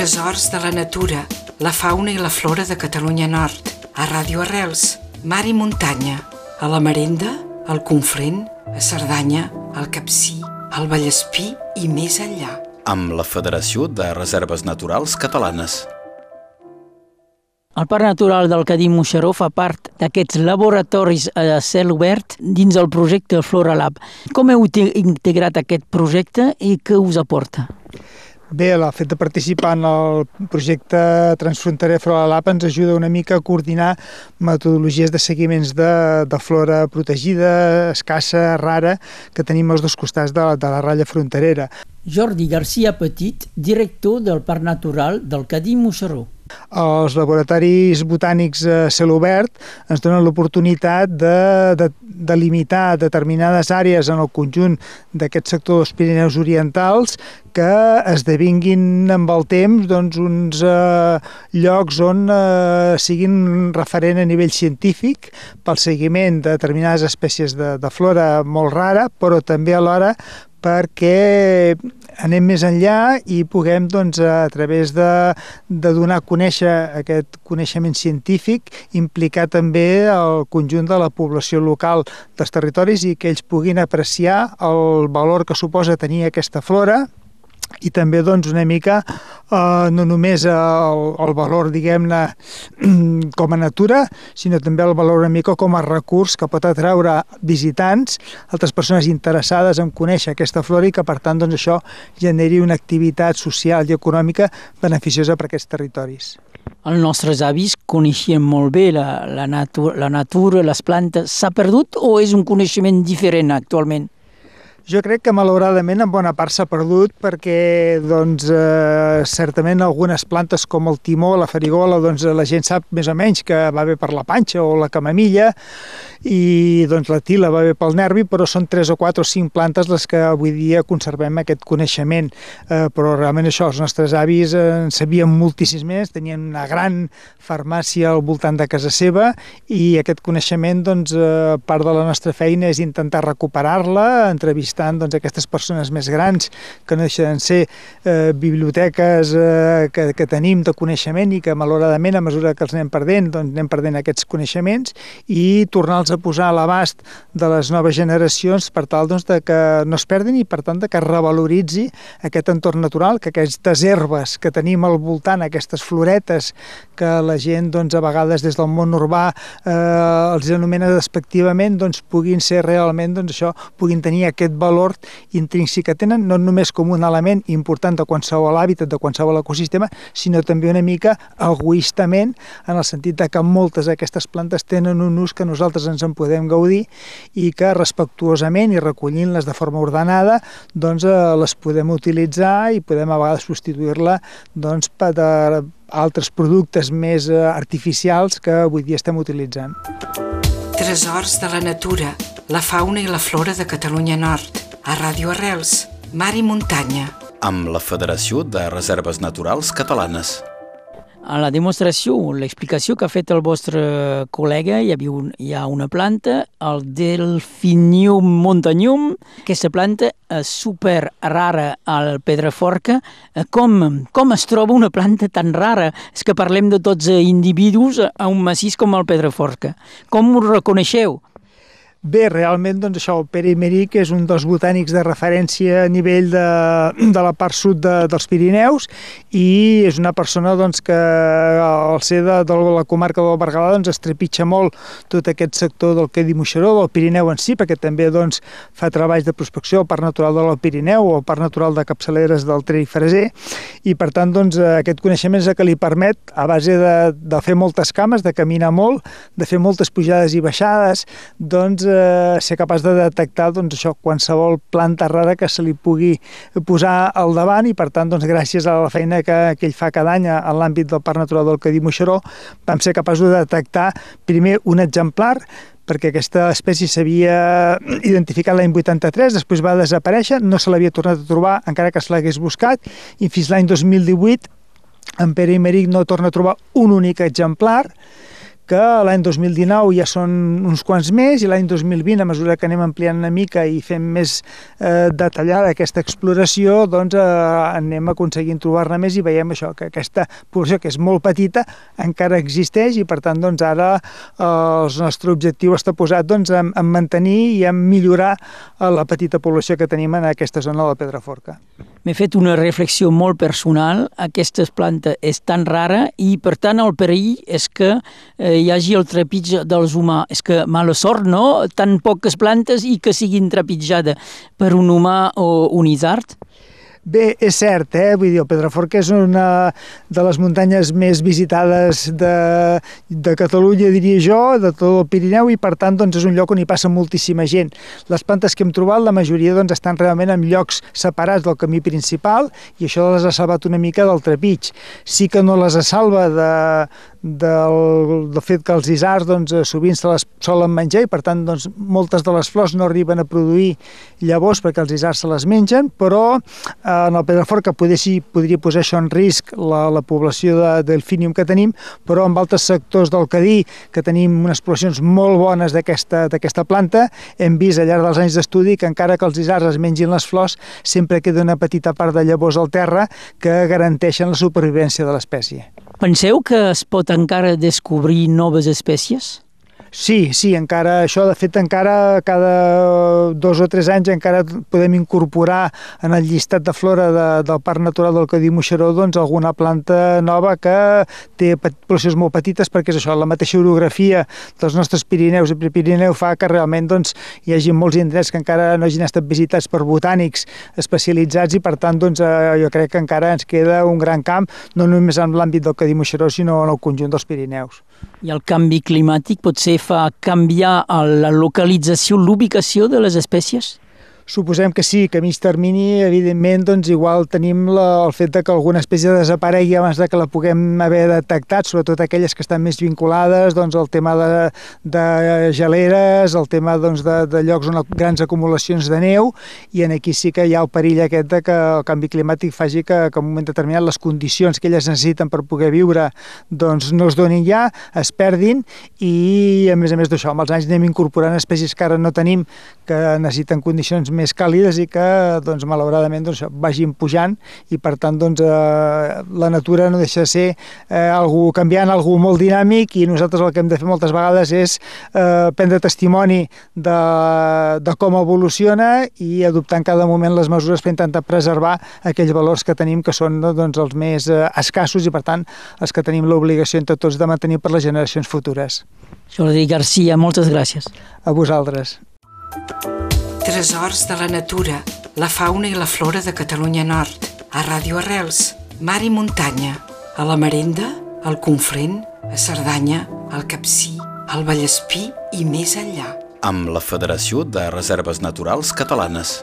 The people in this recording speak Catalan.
Tresors de la natura, la fauna i la flora de Catalunya Nord. A Ràdio Arrels, mar i muntanya. A la Marenda, al Conflent, a Cerdanya, al Capcí, al Vallespí i més enllà. Amb la Federació de Reserves Naturals Catalanes. El Parc Natural del Cadí Moixeró fa part d'aquests laboratoris a cel obert dins el projecte Flora Lab. Com heu integrat aquest projecte i què us aporta? Bé, el fet de participar en el projecte Transfronterer Flora Lab ens ajuda una mica a coordinar metodologies de seguiments de, de flora protegida, escassa, rara, que tenim als dos costats de, de la ratlla fronterera. Jordi Garcia Petit, director del Parc Natural del Cadí Moixeró. Els laboratoris botànics a cel obert ens donen l'oportunitat de, de, de limitar determinades àrees en el conjunt d'aquest sector dels Pirineus Orientals que esdevinguin amb el temps doncs, uns eh, llocs on eh, siguin referent a nivell científic pel seguiment de determinades espècies de, de flora molt rara, però també alhora perquè anem més enllà i puguem, doncs, a través de, de donar a conèixer aquest coneixement científic, implicar també el conjunt de la població local dels territoris i que ells puguin apreciar el valor que suposa tenir aquesta flora i també doncs, una mica eh, no només el, el valor diguem-ne com a natura sinó també el valor una mica com a recurs que pot atraure visitants altres persones interessades en conèixer aquesta flora i que per tant doncs, això generi una activitat social i econòmica beneficiosa per a aquests territoris. Els nostres avis coneixien molt bé la, la, natura, la natura, les plantes. S'ha perdut o és un coneixement diferent actualment? Jo crec que malauradament en bona part s'ha perdut perquè doncs, eh, certament algunes plantes com el timó, la farigola, doncs, la gent sap més o menys que va bé per la panxa o la camamilla i doncs, la tila va bé pel nervi, però són tres o quatre o cinc plantes les que avui dia conservem aquest coneixement. Eh, però realment això, els nostres avis en sabien moltíssims més, tenien una gran farmàcia al voltant de casa seva i aquest coneixement, doncs, eh, part de la nostra feina és intentar recuperar-la, entrevistar entrevistant doncs, aquestes persones més grans que no deixen ser eh, biblioteques eh, que, que tenim de coneixement i que malauradament a mesura que els anem perdent doncs anem perdent aquests coneixements i tornar-los a posar a l'abast de les noves generacions per tal doncs, de que no es perdin i per tant de que es revaloritzi aquest entorn natural, que aquestes herbes que tenim al voltant, aquestes floretes que la gent doncs, a vegades des del món urbà eh, els anomena despectivament doncs, puguin ser realment doncs, això puguin tenir aquest valor intrínsec que tenen, no només com un element important de qualsevol hàbitat, de qualsevol ecosistema, sinó també una mica egoistament, en el sentit de que moltes d'aquestes plantes tenen un ús que nosaltres ens en podem gaudir i que respectuosament i recollint-les de forma ordenada doncs, eh, les podem utilitzar i podem a vegades substituir-la doncs, per altres productes més eh, artificials que avui dia estem utilitzant. Tresors de la natura, la fauna i la flora de Catalunya Nord. A Ràdio Arrels, mar i muntanya. Amb la Federació de Reserves Naturals Catalanes. A la demostració, l'explicació que ha fet el vostre col·lega, hi, havia un, hi ha una planta, el Delphinium montanium, aquesta planta és super rara al Pedraforca. Eh, com, com es troba una planta tan rara? És que parlem de tots individus a un massís com el Pedraforca. Com ho reconeixeu? Bé, realment, doncs això, Pere Imeric és un dels botànics de referència a nivell de, de la part sud de, dels Pirineus i és una persona doncs, que al ser de, de la comarca del Berguedà doncs, es trepitja molt tot aquest sector del Quedi Moixeró, del Pirineu en si, perquè també doncs, fa treballs de prospecció al Parc Natural del Pirineu o al Parc Natural de Capçaleres del Tre i Freser i per tant doncs, aquest coneixement és el que li permet, a base de, de fer moltes cames, de caminar molt, de fer moltes pujades i baixades, doncs eh, ser capaç de detectar doncs, això, qualsevol planta rara que se li pugui posar al davant i per tant doncs, gràcies a la feina que, que ell fa cada any en l'àmbit del Parc Natural del Cadí Moixeró vam ser capaços de detectar primer un exemplar perquè aquesta espècie s'havia identificat l'any 83, després va desaparèixer, no se l'havia tornat a trobar encara que se l'hagués buscat, i fins l'any 2018 en Pere Imeric no torna a trobar un únic exemplar, que l'any 2019 ja són uns quants més i l'any 2020, a mesura que anem ampliant una mica i fem més eh, detallada aquesta exploració, doncs eh, anem aconseguint trobar-ne més i veiem això, que aquesta població, que és molt petita, encara existeix i per tant doncs ara eh, el nostre objectiu està posat doncs, en, en mantenir i en millorar eh, la petita població que tenim en aquesta zona de la Pedraforca. M'he fet una reflexió molt personal. Aquesta planta és tan rara i, per tant, el perill és que eh, hi hagi el trepig dels humans. És que mala sort, no? Tan poques plantes i que siguin trepitjades per un humà o un isart. Bé, és cert, eh? Vull dir, el Pedraforca és una de les muntanyes més visitades de, de Catalunya, diria jo, de tot el Pirineu, i per tant doncs, és un lloc on hi passa moltíssima gent. Les plantes que hem trobat, la majoria doncs, estan realment en llocs separats del camí principal i això les ha salvat una mica del trepig. Sí que no les salva de, del, del fet que els isars doncs, eh, sovint se les solen menjar i per tant doncs, moltes de les flors no arriben a produir llavors perquè els isars se les mengen, però eh, en el Pedrafort que podessi, podria posar això en risc la, la població de delfínium que tenim, però en altres sectors del Cadí, que tenim unes poblacions molt bones d'aquesta planta, hem vist al llarg dels anys d'estudi que encara que els isars es mengin les flors, sempre queda una petita part de llavors al terra que garanteixen la supervivència de l'espècie. Penseu que es pot encara descobrir noves espècies? Sí, sí, encara això, de fet, encara cada dos o tres anys encara podem incorporar en el llistat de flora de, del Parc Natural del Cadí Moixeró doncs, alguna planta nova que té poblacions molt petites perquè és això, la mateixa orografia dels nostres Pirineus i Prepirineu fa que realment doncs, hi hagi molts indrets que encara no hagin estat visitats per botànics especialitzats i per tant doncs, eh, jo crec que encara ens queda un gran camp, no només en l'àmbit del Cadí Moixeró sinó en el conjunt dels Pirineus. I el canvi climàtic pot ser fa canviar la localització, l'ubicació de les espècies? Suposem que sí, que a mig termini, evidentment, doncs igual tenim la, el fet de que alguna espècie desaparegui abans de que la puguem haver detectat, sobretot aquelles que estan més vinculades doncs, al tema de, de geleres, el tema doncs, de, de llocs on grans acumulacions de neu, i en aquí sí que hi ha el perill aquest de que el canvi climàtic faci que, que en un moment determinat les condicions que elles necessiten per poder viure doncs, no es donin ja, es perdin, i a més a més d'això, amb els anys anem incorporant espècies que ara no tenim, que necessiten condicions més més càlides i que, doncs, malauradament, doncs, vagin pujant i, per tant, doncs, eh, la natura no deixa de ser eh, algú canviant, algú molt dinàmic i nosaltres el que hem de fer moltes vegades és eh, prendre testimoni de, de com evoluciona i adoptar en cada moment les mesures per intentar preservar aquells valors que tenim que són doncs, els més eh, escassos i, per tant, els que tenim l'obligació entre tots de mantenir per les generacions futures. Jordi Garcia, moltes gràcies. A vosaltres. Tresors de la natura, la fauna i la flora de Catalunya Nord. A Ràdio Arrels, mar i muntanya. A la Marenda, al Conflent, a Cerdanya, al Capcí, al Vallespí i més enllà. Amb la Federació de Reserves Naturals Catalanes.